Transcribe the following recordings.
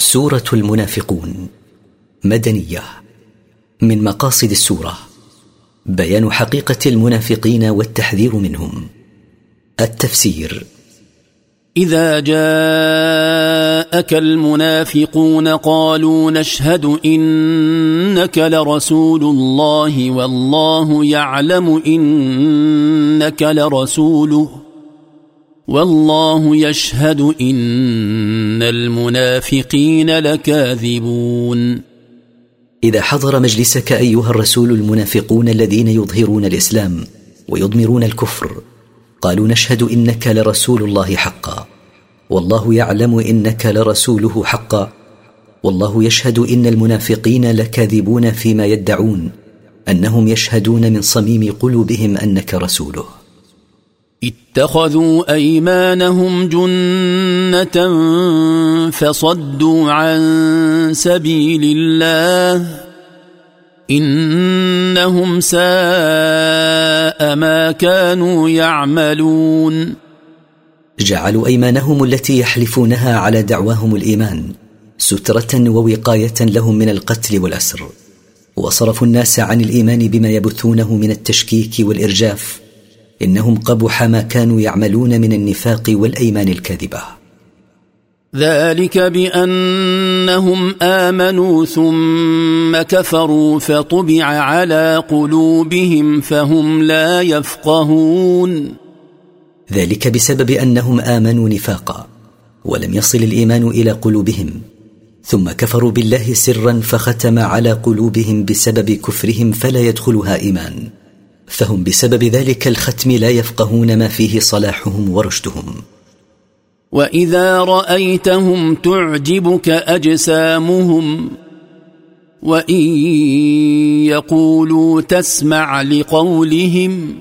سورة المنافقون. مدنية. من مقاصد السورة. بيان حقيقة المنافقين والتحذير منهم. التفسير. إذا جاءك المنافقون قالوا نشهد إنك لرسول الله والله يعلم إنك لرسوله. والله يشهد إن المنافقين لكاذبون. إذا حضر مجلسك أيها الرسول المنافقون الذين يظهرون الإسلام ويضمرون الكفر قالوا نشهد إنك لرسول الله حقا. والله يعلم إنك لرسوله حقا. والله يشهد إن المنافقين لكاذبون فيما يدعون أنهم يشهدون من صميم قلوبهم أنك رسوله. اتخذوا أيمانهم جنة فصدوا عن سبيل الله إنهم ساء ما كانوا يعملون جعلوا أيمانهم التي يحلفونها على دعواهم الإيمان سترة ووقاية لهم من القتل والأسر وصرفوا الناس عن الإيمان بما يبثونه من التشكيك والإرجاف إنهم قبح ما كانوا يعملون من النفاق والأيمان الكاذبة. ذلك بأنهم آمنوا ثم كفروا فطبع على قلوبهم فهم لا يفقهون. ذلك بسبب أنهم آمنوا نفاقا ولم يصل الإيمان إلى قلوبهم ثم كفروا بالله سرا فختم على قلوبهم بسبب كفرهم فلا يدخلها إيمان. فهم بسبب ذلك الختم لا يفقهون ما فيه صلاحهم ورشدهم. وإذا رأيتهم تعجبك أجسامهم وإن يقولوا تسمع لقولهم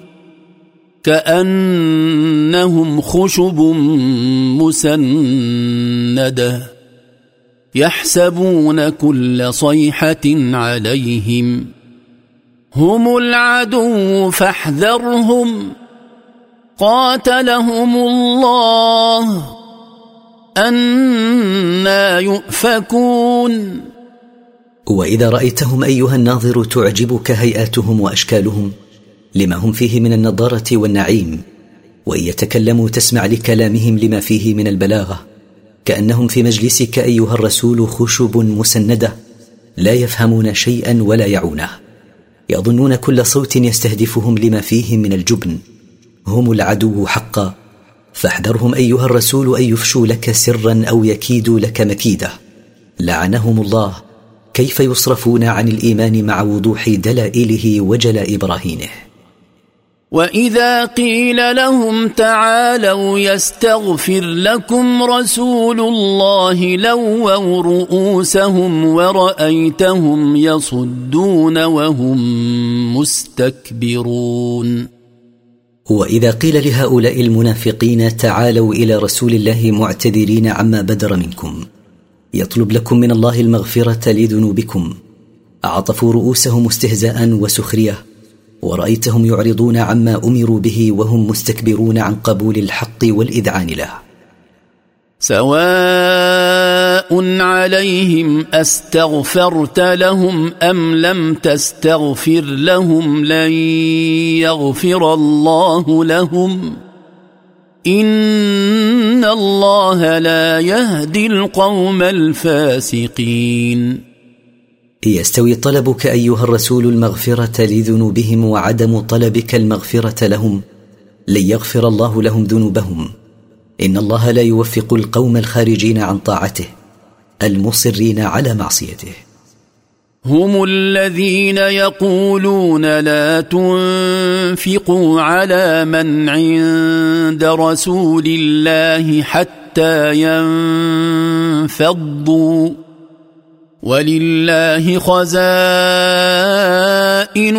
كأنهم خشب مسندة يحسبون كل صيحة عليهم. هم العدو فاحذرهم. قاتلهم الله. أنا يؤفكون. وإذا رأيتهم أيها الناظر تعجبك هيئاتهم وأشكالهم لما هم فيه من النضارة والنعيم؟ وإن يتكلموا تسمع لكلامهم لما فيه من البلاغة. كأنهم في مجلسك أيها الرسول خشب مسندة لا يفهمون شيئا ولا يعونه. يظنون كل صوت يستهدفهم لما فيه من الجبن. هم العدو حقا. فاحذرهم أيها الرسول أن يفشوا لك سرا أو يكيدوا لك مكيدة. لعنهم الله. كيف يصرفون عن الإيمان مع وضوح دلائله وجلاء براهينه واذا قيل لهم تعالوا يستغفر لكم رسول الله لووا رؤوسهم ورايتهم يصدون وهم مستكبرون واذا قيل لهؤلاء المنافقين تعالوا إلى رسول الله معتذرين عما بدر منكم يطلب لكم من الله المغفره لذنوبكم عطفوا رؤوسهم استهزاء وسخريه ورأيتهم يعرضون عما أمروا به وهم مستكبرون عن قبول الحق والإذعان له. سواء عليهم أستغفرت لهم أم لم تستغفر لهم لن يغفر الله لهم. إن الله لا يهدي القوم الفاسقين. يستوي طلبك أيها الرسول المغفرة لذنوبهم وعدم طلبك المغفرة لهم. لن يغفر الله لهم ذنوبهم. إن الله لا يوفق القوم الخارجين عن طاعته المصرين على معصيته. هم الذين يقولون لا تنفقوا على من عند رسول الله حتى ينفضوا. ولله خزائن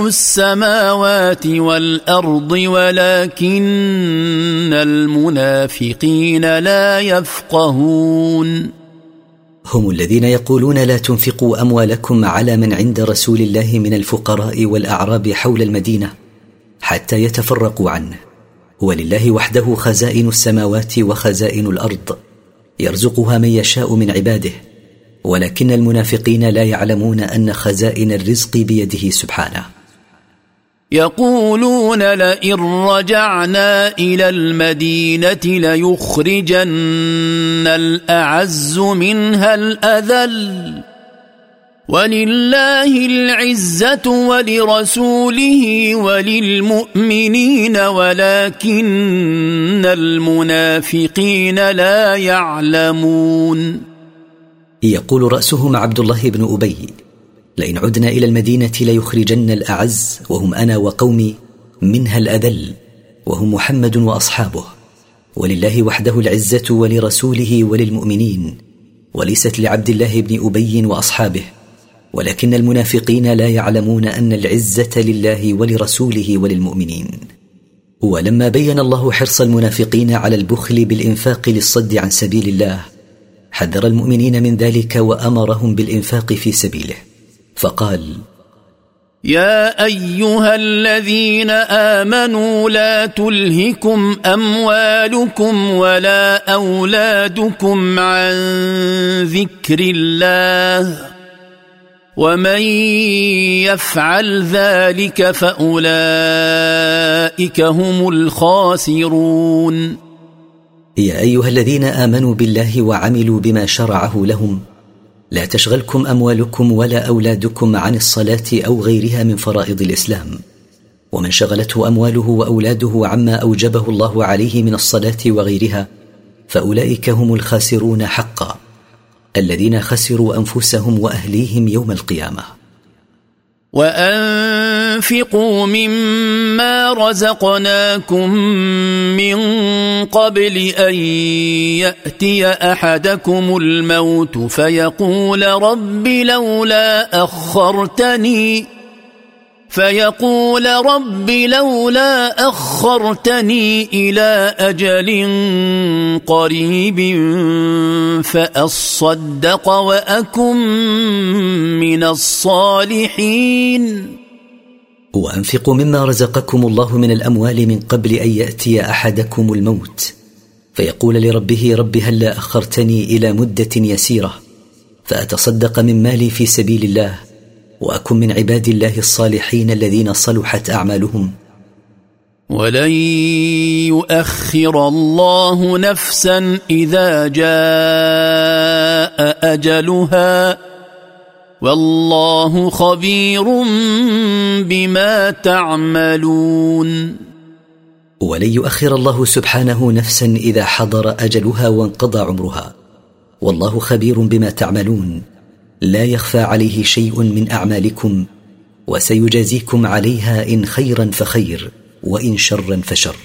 السماوات والأرض ولكن المنافقين لا يفقهون. هم الذين يقولون لا تنفقوا أموالكم على من عند رسول الله من الفقراء والأعراب حول المدينة حتى يتفرقوا عنه. ولله وحده خزائن السماوات وخزائن الأرض يرزقها من يشاء من عباده. ولكن المنافقين لا يعلمون أن خزائن الرزق بيده سبحانه. يقولون لئن رجعنا إلى المدينة ليخرجن الأعز منها الأذل. ولله العزة ولرسوله وللمؤمنين ولكن المنافقين لا يعلمون. يقول رأسهم عبد الله بن أبي لئن عدنا إلى المدينة ليخرجن الأعز وهم أنا وقومي منها الأذل وهم محمد وأصحابه ولله وحده العزة ولرسوله وللمؤمنين وليست لعبد الله بن أبي وأصحابه ولكن المنافقين لا يعلمون أن العزة لله ولرسوله وللمؤمنين. ولما بين الله حرص المنافقين على البخل بالإنفاق للصد عن سبيل الله حذر المؤمنين من ذلك وأمرهم بالإنفاق في سبيله. فقال يا أيها الذين آمنوا لا تلهكم أموالكم ولا أولادكم عن ذكر الله. ومن يفعل ذلك فأولئك هم الخاسرون. يا أيها الذين آمنوا بالله وعملوا بما شرعه لهم. لا تشغلكم أموالكم ولا أولادكم عن الصلاة أو غيرها من فرائض الإسلام. ومن شغلته أمواله وأولاده عما أوجبه الله عليه من الصلاة وغيرها فأولئك هم الخاسرون حقا الذين خسروا أنفسهم وأهليهم يوم القيامة. وانفقوا مما رزقناكم من قبل ان ياتي احدكم الموت فيقول رب لولا اخرتني فيقول رب لولا أخرتني إلى أجل قريب فأصدق وأكن من الصالحين. وأنفقوا مما رزقكم الله من الأموال من قبل أن يأتي أحدكم الموت. فيقول لربه رب هلا أخرتني إلى مدة يسيرة؟ فأتصدق من مالي في سبيل الله. وأكن من عباد الله الصالحين الذين صلحت أعمالهم. ولن يؤخر الله نفسا إذا جاء أجلها. والله خبير بما تعملون. ولن يؤخر الله سبحانه نفسا إذا حضر أجلها وانقضى عمرها. والله خبير بما تعملون. لا يخفى عليه شيء من أعمالكم وسيجازيكم عليها إن خيرا فخير وإن شرا فشر.